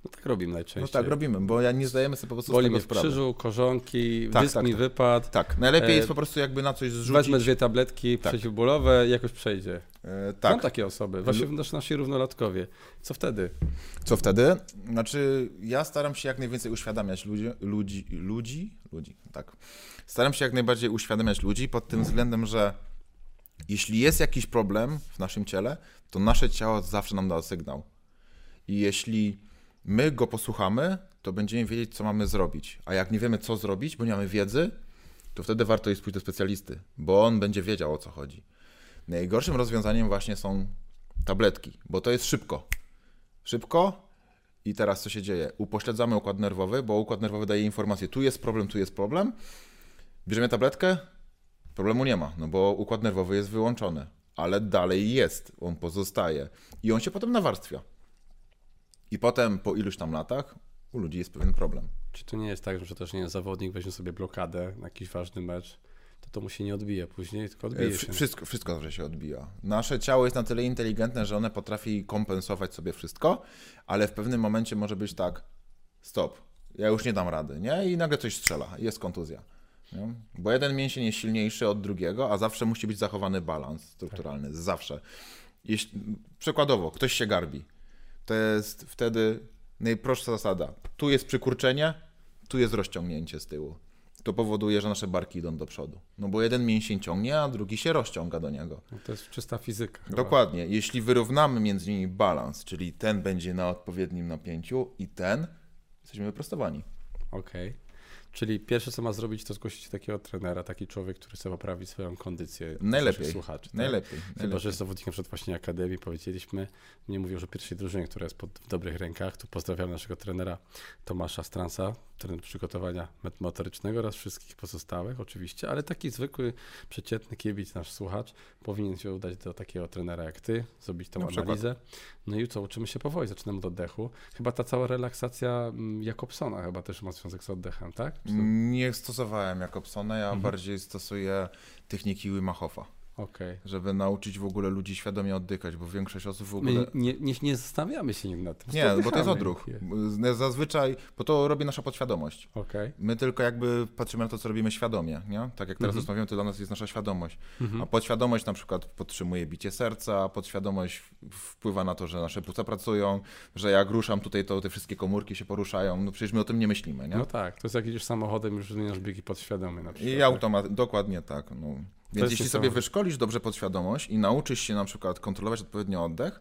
No tak robimy najczęściej. No
tak robimy, bo ja nie zdajemy sobie po prostu
Boli
z tego
mnie w
sprawy.
krzyżu, korzonki, tak, dysk tak, mi tak. wypadł.
Tak, najlepiej e... jest po prostu jakby na coś zrzucić.
Wezmę dwie tabletki tak. przeciwbólowe i jakoś przejdzie. E, tak. Są takie osoby, właśnie nasi, nasi równolatkowie. Co wtedy?
Co wtedy? Znaczy, ja staram się jak najwięcej uświadamiać ludzi, ludzi, ludzi, ludzi, tak. Staram się jak najbardziej uświadamiać ludzi pod tym względem, że jeśli jest jakiś problem w naszym ciele, to nasze ciało zawsze nam da sygnał. I jeśli my go posłuchamy, to będziemy wiedzieć, co mamy zrobić. A jak nie wiemy, co zrobić, bo nie mamy wiedzy, to wtedy warto jest pójść do specjalisty, bo on będzie wiedział, o co chodzi. Najgorszym rozwiązaniem właśnie są tabletki, bo to jest szybko. Szybko i teraz co się dzieje? Upośledzamy układ nerwowy, bo układ nerwowy daje informację, tu jest problem, tu jest problem. Bierzemy tabletkę, problemu nie ma, no bo układ nerwowy jest wyłączony, ale dalej jest, on pozostaje i on się potem nawarstwia. I potem po iluś tam latach u ludzi jest pewien problem.
Czy to nie jest tak, że też nie zawodnik weźmie sobie blokadę na jakiś ważny mecz, to to mu się nie odbije później, tylko odbije się.
Wszystko, wszystko dobrze się odbija. Nasze ciało jest na tyle inteligentne, że one potrafi kompensować sobie wszystko, ale w pewnym momencie może być tak, stop, ja już nie dam rady, nie? I nagle coś strzela, jest kontuzja. Nie? Bo jeden mięsień jest silniejszy od drugiego, a zawsze musi być zachowany balans strukturalny, tak. zawsze. Jeśli, przykładowo, ktoś się garbi, to jest wtedy najprostsza zasada. Tu jest przykurczenie, tu jest rozciągnięcie z tyłu. To powoduje, że nasze barki idą do przodu. No bo jeden mięsień ciągnie, a drugi się rozciąga do niego.
No to jest czysta fizyka.
Chyba. Dokładnie. Jeśli wyrównamy między nimi balans, czyli ten będzie na odpowiednim napięciu i ten, jesteśmy wyprostowani.
Okej. Okay. Czyli pierwsze, co ma zrobić, to zgłosić takiego trenera, taki człowiek, który chce poprawić swoją kondycję.
Najlepiej.
Słuchaczy, tak?
najlepiej.
Chyba,
najlepiej.
że jest zawodnik na przykład właśnie Akademii, powiedzieliśmy, nie mówił, że pierwszej drużynie, która jest pod, w dobrych rękach. Tu pozdrawiam naszego trenera Tomasza Stransa, trener przygotowania motorycznego oraz wszystkich pozostałych oczywiście, ale taki zwykły, przeciętny kibic, nasz słuchacz, powinien się udać do takiego trenera jak ty, zrobić tą analizę. No i co, uczymy się powoli, zaczynamy od oddechu. Chyba ta cała relaksacja mm, Jakobsona chyba też ma związek z oddechem, tak?
Nie stosowałem Jakobsona, ja mhm. bardziej stosuję techniki Wim Hofa. Okay. Żeby nauczyć w ogóle ludzi świadomie oddychać, bo większość osób w ogóle... My
nie, nie, nie zastanawiamy się nad tym.
Nie, bo to jest odruch. Zazwyczaj, bo to robi nasza podświadomość. Okay. My tylko jakby patrzymy na to, co robimy świadomie, nie? Tak jak teraz mhm. rozmawiamy, to dla nas jest nasza świadomość. Mhm. A podświadomość na przykład podtrzymuje bicie serca, podświadomość wpływa na to, że nasze płuca pracują, że jak ruszam tutaj, to te wszystkie komórki się poruszają. No przecież my o tym nie myślimy, nie?
No tak, to jest jak jedziesz samochodem, już zmieniasz biegi podświadomie na przykład.
I automat, dokładnie tak. No. Więc jeśli sobie wyszkolisz dobrze podświadomość i nauczysz się na przykład kontrolować odpowiednio oddech,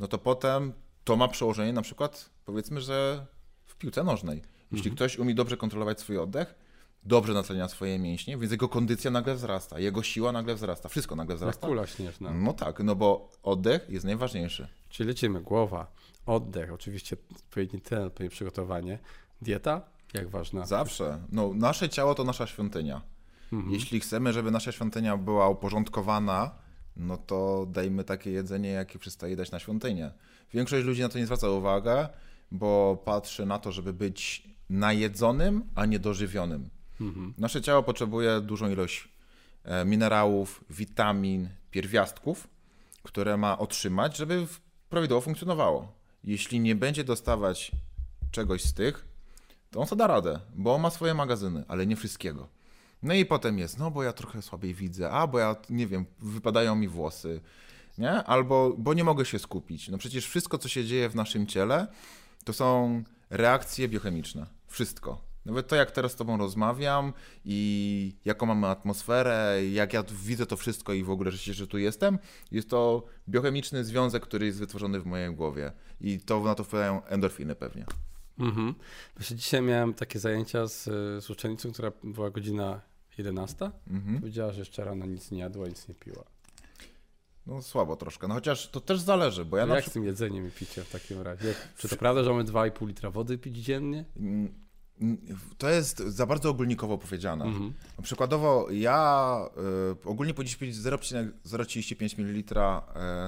no to potem to ma przełożenie na przykład, powiedzmy, że w piłce nożnej. Jeśli mhm. ktoś umie dobrze kontrolować swój oddech, dobrze natlenia swoje mięśnie, więc jego kondycja nagle wzrasta, jego siła nagle wzrasta, wszystko nagle wzrasta.
Kula śnieżna.
No tak, no bo oddech jest najważniejszy.
Czyli lecimy, głowa, oddech, oczywiście odpowiedni ten, odpowiednie przygotowanie, dieta, jak ważna?
Zawsze. No, nasze ciało to nasza świątynia. Mhm. Jeśli chcemy, żeby nasza świątynia była uporządkowana, no to dajmy takie jedzenie, jakie przystaje dać na świątynię. Większość ludzi na to nie zwraca uwagi, bo patrzy na to, żeby być najedzonym, a nie dożywionym. Mhm. Nasze ciało potrzebuje dużą ilość e, minerałów, witamin, pierwiastków, które ma otrzymać, żeby prawidłowo funkcjonowało. Jeśli nie będzie dostawać czegoś z tych, to on sobie da radę, bo on ma swoje magazyny, ale nie wszystkiego. No i potem jest, no bo ja trochę słabiej widzę, a bo ja, nie wiem, wypadają mi włosy, nie? Albo, bo nie mogę się skupić. No przecież wszystko, co się dzieje w naszym ciele, to są reakcje biochemiczne. Wszystko. Nawet to, jak teraz z Tobą rozmawiam i jaką mamy atmosferę, jak ja widzę to wszystko i w ogóle, że się, że tu jestem, jest to biochemiczny związek, który jest wytworzony w mojej głowie. I to na to wpływają endorfiny pewnie.
Mhm. Właśnie dzisiaj miałem takie zajęcia z, z uczennicą, która była godzina 11. Mhm. Powiedziała, że jeszcze rano nic nie jadła, nic nie piła.
No słabo troszkę, no chociaż to też zależy, bo ja
no Jak przykład... z tym jedzeniem i piciem w takim razie? Czy to prawda, że mamy 2,5 litra wody pić dziennie?
Mm, mm, to jest za bardzo ogólnikowo powiedziane. Mhm. Przykładowo ja y, ogólnie powinniśmy pić 0,035 ml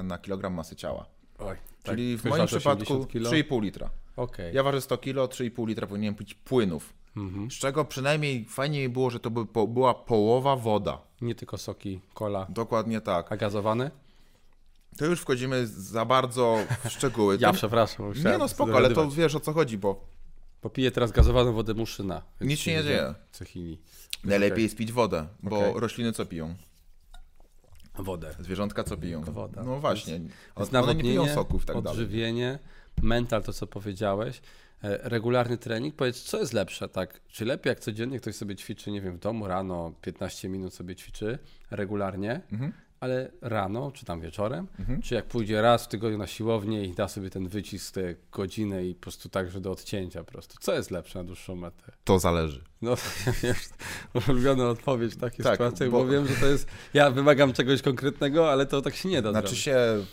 na kilogram masy ciała. Oj, Czyli tak, w moim przypadku 3,5 litra. Okay. Ja ważę 100 kg, 3,5 litra powinienem pić płynów. Mhm. Z czego przynajmniej fajniej było, że to by po, była połowa woda.
Nie tylko soki, kola.
Dokładnie tak.
A gazowane?
To już wchodzimy za bardzo w szczegóły. [LAUGHS]
ja przepraszam.
Nie no spoko, ale to wiesz o co chodzi, bo...
Popiję teraz gazowaną wodę muszyna.
Nic się nie dzieje.
Co chwili.
Najlepiej jest pić wodę, bo okay. rośliny co piją?
Wodę.
Zwierzątka co piją?
Woda.
No właśnie. One, one nie piją soków tak
dalej. Odżywienie, mental, to co powiedziałeś. E, regularny trening, powiedz, co jest lepsze, tak? Czy lepiej jak codziennie ktoś sobie ćwiczy, nie wiem, w domu rano 15 minut sobie ćwiczy regularnie, mhm. ale rano, czy tam wieczorem, mhm. czy jak pójdzie raz w tygodniu na siłownię i da sobie ten wycisk tę godzinę i po prostu tak, że do odcięcia po prostu. Co jest lepsze na dłuższą metę?
To zależy.
No, [LAUGHS] ulubiona odpowiedź w takiej tak, sytuacji, bo... bo wiem, że to jest, ja wymagam czegoś konkretnego, ale to tak się nie da
Znaczy zrobić. się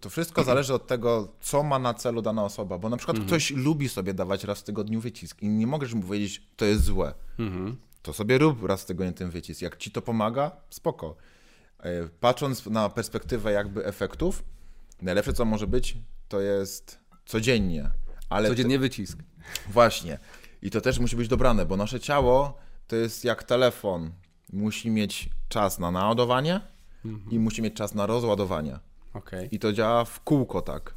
to wszystko zależy od tego, co ma na celu dana osoba, bo na przykład mhm. ktoś lubi sobie dawać raz w tygodniu wycisk i nie możesz mu powiedzieć, to jest złe. Mhm. To sobie rób raz w tygodniu ten wycisk. Jak ci to pomaga, spoko. E, patrząc na perspektywę jakby efektów, najlepsze co może być, to jest codziennie.
Ale codziennie wycisk.
Właśnie. I to też musi być dobrane, bo nasze ciało to jest jak telefon. Musi mieć czas na naładowanie mhm. i musi mieć czas na rozładowanie. Okay. I to działa w kółko tak.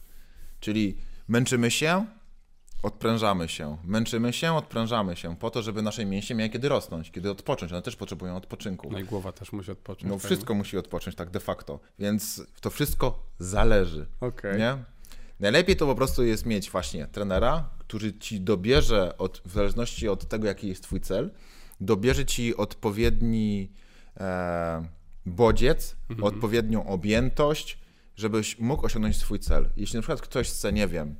Czyli męczymy się, odprężamy się, męczymy się, odprężamy się, po to, żeby nasze mięśnie miały kiedy rosnąć, kiedy odpocząć. One też potrzebują odpoczynku.
No i głowa też musi odpocząć.
No wszystko musi odpocząć tak de facto. Więc to wszystko zależy. Okay. Nie? Najlepiej to po prostu jest mieć właśnie trenera, który ci dobierze, od, w zależności od tego, jaki jest twój cel, dobierze ci odpowiedni e, bodziec, mhm. odpowiednią objętość, żebyś mógł osiągnąć swój cel. Jeśli na przykład ktoś chce, nie wiem,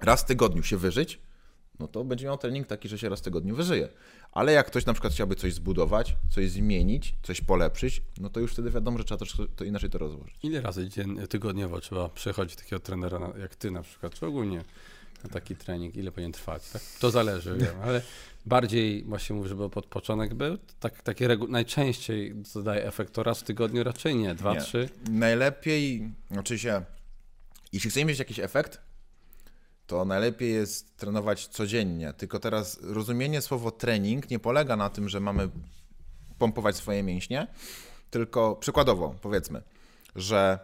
raz w tygodniu się wyżyć, no to będzie miał trening taki, że się raz w tygodniu wyżyje. Ale jak ktoś na przykład chciałby coś zbudować, coś zmienić, coś polepszyć, no to już wtedy wiadomo, że trzeba to, inaczej to rozłożyć.
Ile razy tygodniowo trzeba przechodzić takiego trenera jak ty na przykład, czy ogólnie na taki trening, ile powinien trwać? Tak? To zależy, wiem, ale bardziej właśnie mówię, żeby podpoczątek był, tak, takie regu- najczęściej co daje efekt to raz w tygodniu, raczej nie, dwa, nie. trzy.
Najlepiej, oczywiście, jeśli chcemy mieć jakiś efekt, to najlepiej jest trenować codziennie. Tylko teraz rozumienie słowo trening nie polega na tym, że mamy pompować swoje mięśnie, Tylko przykładowo, powiedzmy, że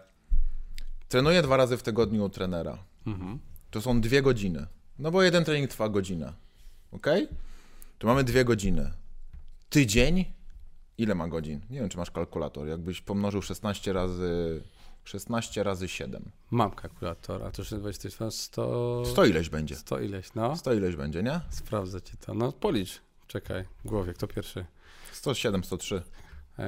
trenuję dwa razy w tygodniu u trenera. Mhm. To są dwie godziny. No bo jeden trening trwa godzinę. Ok? Tu mamy dwie godziny. Tydzień. Ile ma godzin? Nie wiem, czy masz kalkulator. Jakbyś pomnożył 16 razy 16 razy 7.
Mam kalkulator, a to już 20 100...
100 ileś będzie.
100 ileś, no.
100 ileś będzie, nie?
Sprawdzę ci to. No policz. Czekaj, w głowie, kto pierwszy?
107, 103.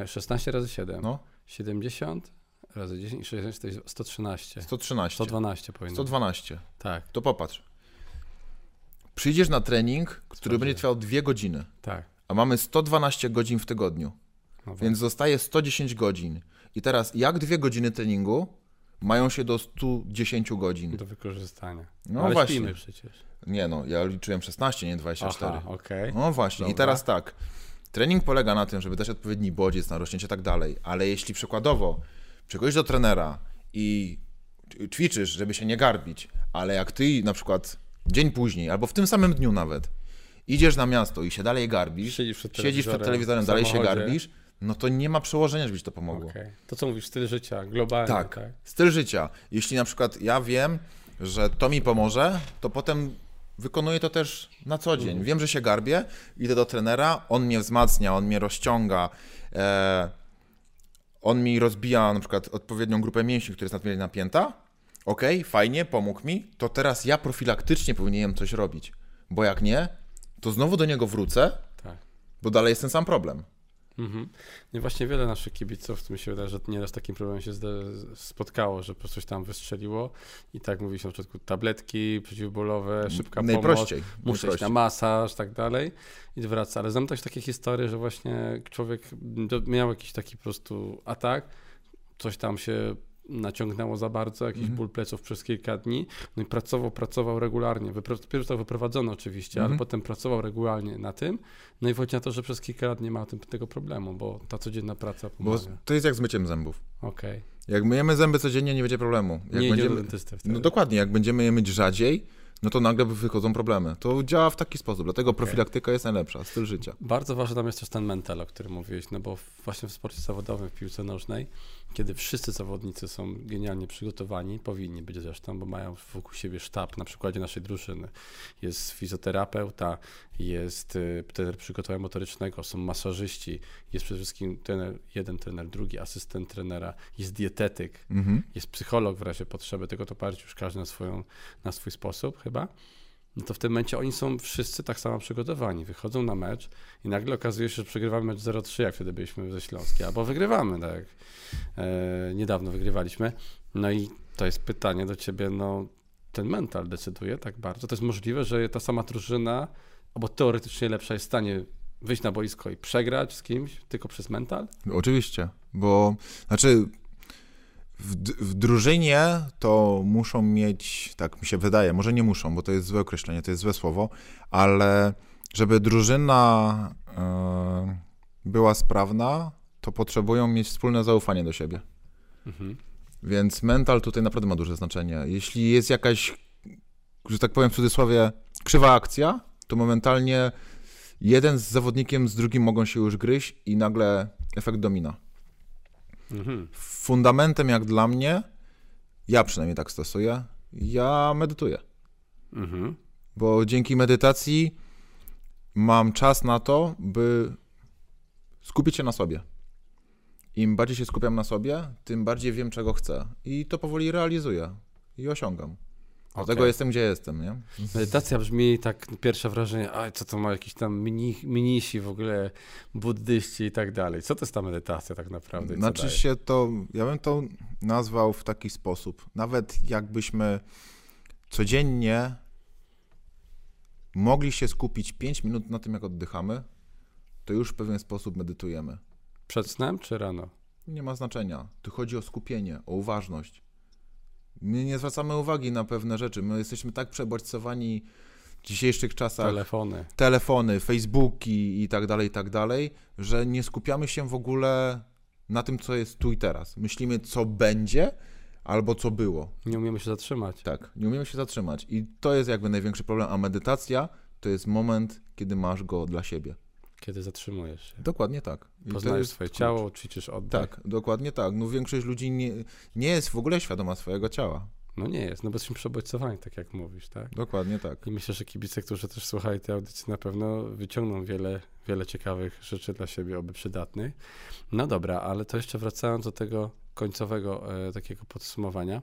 16 razy 7. No. 70 razy 10, 60 to jest 113.
113.
112 powinno
112.
Tak.
To popatrz. Przyjdziesz na trening, który będzie trwał 2 godziny.
Tak.
A mamy 112 godzin w tygodniu. No więc zostaje 110 godzin. I teraz jak dwie godziny treningu mają się do 110 godzin?
Do wykorzystania. No Ale właśnie. przecież.
Nie no, ja liczyłem 16, nie 24.
Aha, okay.
No właśnie. Dobra. I teraz tak. Trening polega na tym, żeby dać odpowiedni bodziec na rośnięcie i tak dalej, ale jeśli przykładowo przychodzisz do trenera i ćwiczysz, żeby się nie garbić, ale jak ty na przykład dzień później, albo w tym samym dniu nawet, idziesz na miasto i się dalej garbisz, siedzisz przed telewizorem, siedzisz przed telewizorem dalej się garbisz, no to nie ma przełożenia, żeby ci to pomogło. Okay.
To co mówisz, styl życia, globalnie.
Tak, tak, styl życia. Jeśli na przykład ja wiem, że to mi pomoże, to potem wykonuję to też na co dzień. Mm. Wiem, że się garbię, idę do trenera, on mnie wzmacnia, on mnie rozciąga, e, on mi rozbija na przykład odpowiednią grupę mięśni, która jest nadmiernie napięta. Ok, fajnie, pomógł mi, to teraz ja profilaktycznie powinienem coś robić, bo jak nie, to znowu do niego wrócę, tak. bo dalej jest ten sam problem.
Mhm. No właśnie wiele naszych kibiców, mi się wydaje, że nieraz takim problemem się spotkało, że po prostu coś tam wystrzeliło i tak mówi się na początku tabletki przeciwbólowe, szybka
najprościej,
pomoc, muszę iść na masaż, tak dalej i wraca. Ale znam też takie historie, że właśnie człowiek miał jakiś taki po prostu atak, coś tam się naciągnęło za bardzo, jakiś mm -hmm. ból pleców przez kilka dni, no i pracował, pracował regularnie. Pierwszy to wyprowadzono oczywiście, mm -hmm. ale mhm. potem pracował regularnie na tym, no i wychodzi na to, że przez kilka lat nie ma tym, tego problemu, bo ta codzienna praca pomaga. Bo
to jest jak z myciem zębów.
Okej. Okay.
Jak myjemy zęby codziennie, nie będzie problemu. Jak
nie
będziemy. No dokładnie, jak będziemy je myć rzadziej, no to nagle wychodzą problemy. To działa w taki sposób, dlatego okay. profilaktyka jest najlepsza, styl życia.
Bardzo ważny tam jest też ten mental, o którym mówiłeś, no bo właśnie w sporcie zawodowym, w piłce nożnej, kiedy wszyscy zawodnicy są genialnie przygotowani, powinni być zresztą, bo mają wokół siebie sztab, na przykładzie naszej drużyny. Jest fizjoterapeuta, jest y, trener przygotowania motorycznego, są masażyści, jest przede wszystkim trener, jeden trener, drugi asystent trenera, jest dietetyk, mhm. jest psycholog w razie potrzeby, tego to parć już każdy na, swoją, na swój sposób chyba no to w tym momencie oni są wszyscy tak samo przygotowani. Wychodzą na mecz i nagle okazuje się, że przegrywamy mecz 0-3, jak wtedy byliśmy ze Śląskiej, albo wygrywamy, tak e, niedawno wygrywaliśmy. No i to jest pytanie do ciebie, no ten mental decyduje tak bardzo. To jest możliwe, że ta sama drużyna, albo teoretycznie lepsza jest w stanie wyjść na boisko i przegrać z kimś tylko przez mental?
Oczywiście, bo znaczy w, w, drużynie to muszą mieć, tak mi się wydaje, może nie muszą, bo to jest złe określenie, to jest złe słowo, ale żeby drużyna y, była sprawna, to potrzebują mieć wspólne zaufanie do siebie. Mhm. Więc mental tutaj naprawdę ma duże znaczenie. Jeśli jest jakaś, że tak powiem w cudzysłowie, krzywa akcja, to momentalnie jeden z zawodnikiem z drugim mogą się już gryźć i nagle efekt domina. Mhm. Fundamentem jak dla mnie, ja przynajmniej tak stosuję, ja medytuję. Mhm. Bo dzięki medytacji mam czas na to, by skupić się na sobie. Im bardziej się skupiam na sobie, tym bardziej wiem, czego chcę. I to powoli realizuję i osiągam. Dlatego okay. jestem, gdzie jestem, nie?
Medytacja brzmi tak, pierwsze wrażenie, a co to ma jakiś tam mini, minisi w ogóle, buddyści i tak dalej. Co to jest ta medytacja tak naprawdę?
Znaczy się to, ja bym to nazwał w taki sposób. Nawet jakbyśmy codziennie mogli się skupić 5 minut na tym, jak oddychamy, to już w pewien sposób medytujemy.
Przed snem czy rano?
Nie ma znaczenia. Tu chodzi o skupienie, o uważność. My nie zwracamy uwagi na pewne rzeczy. My jesteśmy tak przebodźcowani w dzisiejszych czasach.
Telefony.
Telefony, Facebooki i tak dalej, i tak dalej, że nie skupiamy się w ogóle na tym, co jest tu i teraz. Myślimy, co będzie albo co było.
Nie umiemy się zatrzymać.
Tak, nie umiemy się zatrzymać. I to jest jakby największy problem. A medytacja to jest moment, kiedy masz go dla siebie.
Kiedy zatrzymujesz się.
Dokładnie tak.
I Poznajesz swoje klucz. ciało, ćwiczysz oddech.
Tak, dokładnie tak. No większość ludzi nie, nie jest w ogóle świadoma swojego ciała.
No nie jest, no bo jesteśmy przebodźcowani, tak jak mówisz, tak?
Dokładnie tak.
I myślę, że kibice, którzy też słuchają tej audycji, na pewno wyciągną wiele, wiele ciekawych rzeczy dla siebie, oby przydatnych. No dobra, ale to jeszcze wracając do tego końcowego e, takiego podsumowania.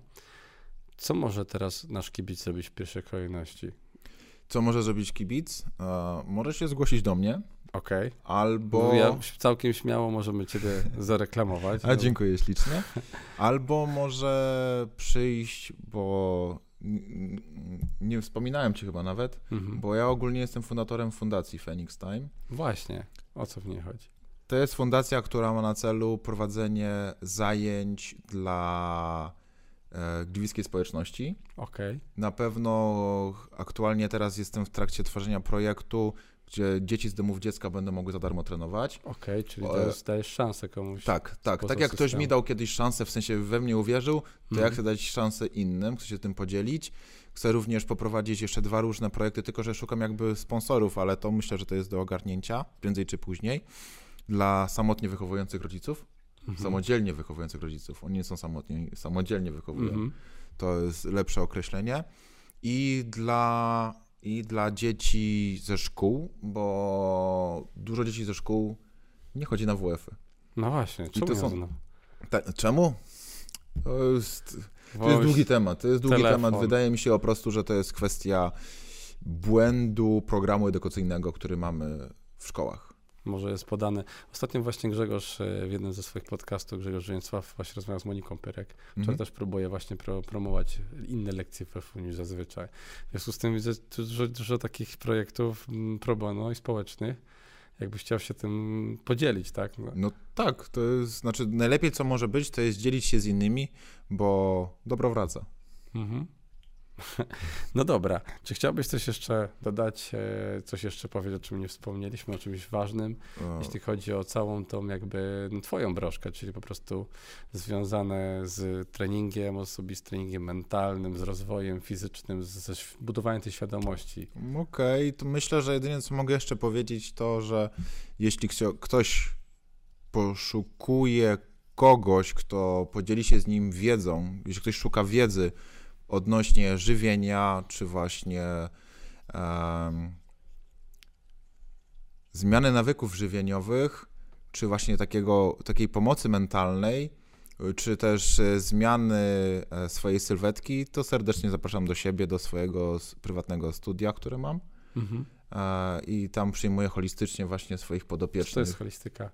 Co może teraz nasz kibic zrobić w pierwszej kolejności?
Co może zrobić kibic? E, może się zgłosić do mnie.
Okej.
Okay. Albo.
Ja całkiem śmiało możemy Ciebie [LAUGHS] zareklamować.
A dziękuję ślicznie. [LAUGHS] Albo może przyjść, bo nie wspominałem Ci chyba nawet, mhm. bo ja ogólnie jestem fundatorem fundacji Phoenix Time.
Właśnie. O co w niej chodzi?
To jest fundacja, która ma na celu prowadzenie zajęć dla e, gliwickiej społeczności.
Okej. Okay.
Na pewno aktualnie teraz jestem w trakcie tworzenia projektu, gdzie dzieci z domów dziecka będą mogły za darmo trenować.
Okej, okay, czyli teraz dajesz szansę komuś.
Tak, tak. Tak jak ktoś mi dał kiedyś szansę, w sensie we mnie uwierzył, to mm. ja chcę dać szansę innym, chcę się tym podzielić. Chcę również poprowadzić jeszcze dwa różne projekty, tylko że szukam jakby sponsorów, ale to myślę, że to jest do ogarnięcia prędzej czy później dla samotnie wychowujących rodziców, mhm. samodzielnie wychowujących rodziców. Oni nie są samotni, samodzielnie wychowują. Mhm. To jest lepsze określenie. I dla, I dla dzieci ze szkół, bo dużo dzieci ze szkół nie chodzi na WF-y.
No właśnie, czemu? to są,
ta, czemu? To jest, to jest długi temat. To jest długi telefon. temat. Wydaje mi się po prostu, że to jest kwestia błędu programu edukacyjnego, który mamy w szkołach
może jest podane. Ostatnio właśnie Grzegorz e, w jednym ze swoich podcastów, Grzegorz Żeńsław właśnie rozmawiał z Moniką Pyrek, mm -hmm. która mhm. też próbuje właśnie pro, promować inne lekcje w niż zazwyczaj. W związku z tym widzę dużo, dużo takich projektów pro bono i społecznych, jakbyś chciał się tym podzielić, tak?
No. no. tak, to jest, znaczy najlepiej co może być, to jest dzielić się z innymi, bo dobro wraca. Mhm.
No dobra, czy chciałbyś coś jeszcze dodać, e, coś jeszcze powiedzieć, o czym nie wspomnieliśmy, o czymś ważnym, o. jeśli chodzi o całą tą jakby no, twoją broszkę, czyli po prostu związane z treningiem osobistym, treningiem mentalnym, z rozwojem fizycznym, ze budowaniem tej świadomości.
Okej, okay, to myślę, że jedynie co mogę jeszcze powiedzieć to, że jeśli ktoś poszukuje kogoś, kto podzieli się z nim wiedzą, jeśli ktoś szuka wiedzy, odnośnie żywienia, czy właśnie um, zmiany nawyków żywieniowych, czy właśnie takiego, takiej pomocy mentalnej, czy też e, zmiany e, swojej sylwetki, to serdecznie zapraszam do siebie, do swojego prywatnego studia, które mam. Mhm. E, I tam przyjmuję holistycznie właśnie swoich podopiecznych. Co
to jest holistyka?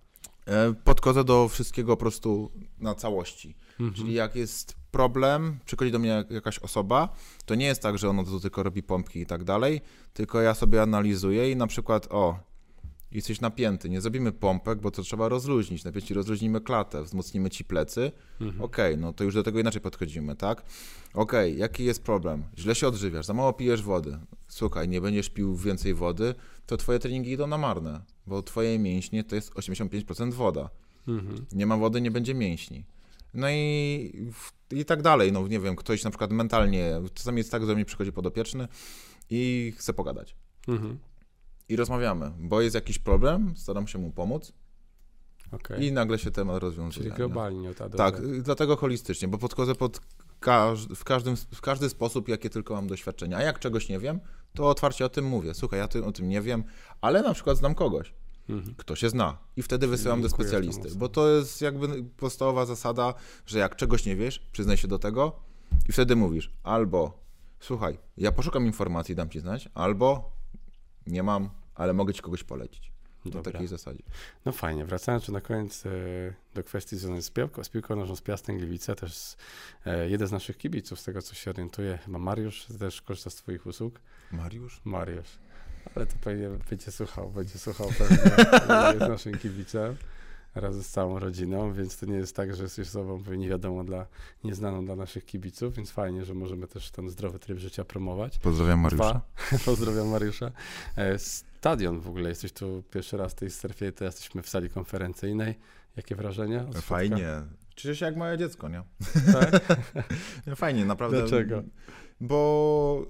Podchodzę do wszystkiego po prostu na całości. Mhm. Czyli jak jest problem, przychodzi do mnie jakaś osoba, to nie jest tak, że ono to tylko robi pompki i tak dalej, tylko ja sobie analizuję i na przykład, o, jesteś napięty, nie zrobimy pompek, bo to trzeba rozluźnić. Najpierw ci rozluźnimy klatę, wzmocnimy ci plecy. Mhm. Okej, okay, no to już do tego inaczej podchodzimy, tak? Okej, okay, jaki jest problem? Źle się odżywiasz, za mało pijesz wody. Słuchaj, nie będziesz pił więcej wody, to twoje treningi idą na marne, bo twoje mięśnie to jest 85% woda. Mhm. Nie ma wody, nie będzie mięśni. No i, i tak dalej. No nie wiem, ktoś na przykład mentalnie, czasami jest tak, że mi przychodzi podopieczny i chce pogadać. Mhm. I rozmawiamy, bo jest jakiś problem, staram się mu pomóc. Okay. I nagle się temat rozwiązuje.
Czyli globalnie.
Ta tak, dlatego holistycznie, bo podchodzę pod każdy, w, każdym, w każdy sposób, jakie tylko mam doświadczenia. A jak czegoś nie wiem, to otwarcie o tym mówię. Słuchaj, ja ty, o tym nie wiem, ale na przykład znam kogoś. Mhm. Kto się zna. I wtedy wysyłam do specjalisty. Bo to jest jakby podstawowa zasada, że jak czegoś nie wiesz, przyznaj się do tego i wtedy mówisz albo słuchaj, ja poszukam informacji, dam ci znać, albo nie mam, ale mogę ci kogoś polecić. Na takiej zasadzie.
No fajnie. Wracając na koniec e, do kwestii związanej z piłką, z piłką nożną z Piastem Gliwice, też e, jeden z naszych kibiców, z tego co się orientuję, chyba Mariusz, też korzysta z twoich usług.
Mariusz?
Mariusz. Ale to pewnie będzie słuchał, będzie słuchał pewnie, jest naszym kibicem razem z całą rodziną, więc to nie jest tak, że jesteś osobą nie wiadomo dla, nieznaną dla naszych kibiców, więc fajnie, że możemy też ten zdrowy tryb życia promować.
Pozdrawiam Mariusza.
Dwa, [LAUGHS] pozdrawiam Mariusza. E, stadion w ogóle, jesteś tu pierwszy raz w tej strefie, to jesteśmy w sali konferencyjnej. Jakie wrażenia?
Fajnie. Czuję się jak moje dziecko, nie? Tak? [LAUGHS] Fajnie, naprawdę.
Dlaczego?
Bo,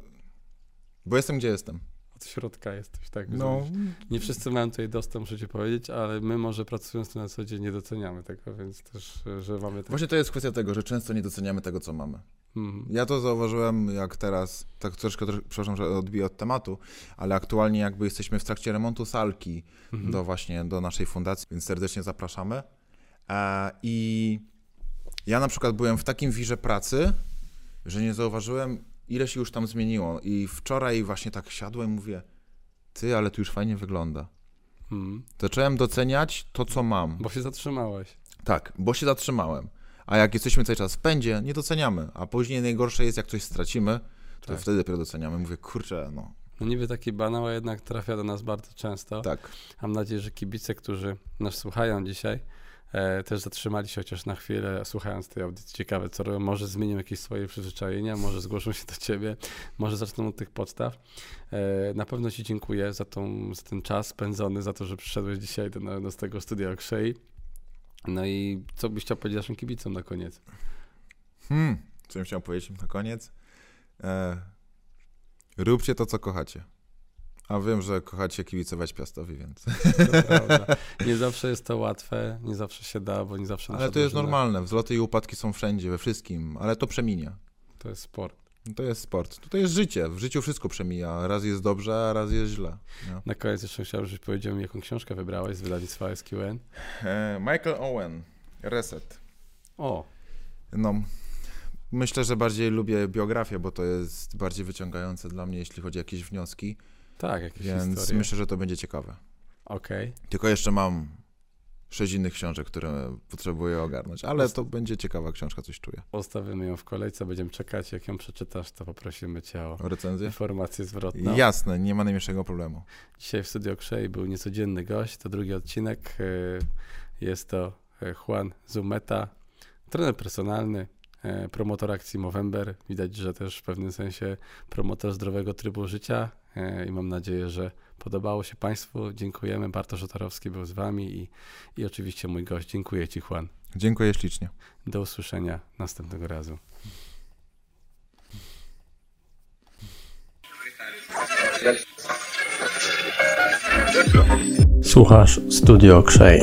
bo jestem gdzie jestem.
Od środka jesteś, tak? No. Nie wszyscy mają tutaj dostęp, muszę ci powiedzieć, ale my może pracując na co dzień nie doceniamy tego, więc też, że mamy...
Tak... Właśnie to jest kwestia tego, że często nie doceniamy tego, co mamy. Mhm. Ja to zauważyłem, jak teraz, tak troszkę, troszkę, przepraszam, że odbiję od tematu, ale aktualnie jakby jesteśmy w trakcie remontu salki mhm. do właśnie, do naszej fundacji, więc serdecznie zapraszamy. E, I ja na przykład byłem w takim wirze pracy, że nie zauważyłem, ile się już tam zmieniło. I wczoraj właśnie tak siadłem i mówię, ty, ale tu już fajnie wygląda. Hmm. Zacząłem doceniać to, co mam.
Bo się zatrzymałeś.
Tak, bo się zatrzymałem. A jak jesteśmy cały czas w pędzie, nie doceniamy. A później najgorsze jest, jak coś stracimy, to tak. wtedy dopiero doceniamy. Mówię, kurczę, no.
No niby taki banał, a jednak trafia do nas bardzo często.
Tak.
Mam nadzieję, że kibice, którzy nas słuchają dzisiaj, też zatrzymali się chociaż na chwilę, słuchając tej audycji. Ciekawe, co. Może zmienią jakieś swoje przyzwyczajenia, może zgłoszą się do ciebie, może zaczną od tych podstaw. E, na pewno ci dziękuję za, tą, za ten czas spędzony, za to, że przyszedłeś dzisiaj do, do tego studia Okrzei. No i co byś chciał powiedzieć naszym kibicom na koniec?
Hmm, co bym chciał powiedzieć na koniec? E, róbcie to, co kochacie. A wiem, że kochacie kibicować Piastowi, więc...
Nie zawsze jest to łatwe, nie zawsze się da, bo nie zawsze...
Ale to jest normalne, wzloty i upadki są wszędzie, we wszystkim, ale to przeminie.
To jest sport.
To jest sport. To jest życie. W życiu wszystko przemija. Raz jest dobrze, a raz jest źle.
Nie? Na koniec jeszcze chciałbym, żebyś powiedział mi, jaką książkę wybrałeś z wydawnictwa SQN.
E, Michael Owen, Reset.
O.
No, myślę, że bardziej lubię biografię, bo to jest bardziej wyciągające dla mnie, jeśli chodzi o jakieś wnioski.
Tak, jakieś
Więc historie. myślę, że to będzie ciekawe.
Okej. Okay.
Tylko jeszcze mam sześć innych książek, które potrzebuję ogarnąć, ale to będzie ciekawa książka, coś czuję.
Postawimy ją w kolejce, będziemy czekać, jak ją przeczytasz, to poprosimy cię o,
o recenzję?
informację zwrotną.
Jasne, nie ma najmniejszego problemu.
Dzisiaj w Studio Krzej był niecodzienny gość, to drugi odcinek, y, jest to y, Juan Zumeta, trener personalny, promotor akcji Movember, widać, że też w pewnym sensie promotor zdrowego trybu życia i mam nadzieję, że Podobało się Państwu. Dziękujemy. Bartosz Otarowski był z Wami i, i oczywiście mój gość. Dziękuję Ci, Juan.
Dziękuję ślicznie.
Do usłyszenia następnego razu. Słuchasz Studio Krzej.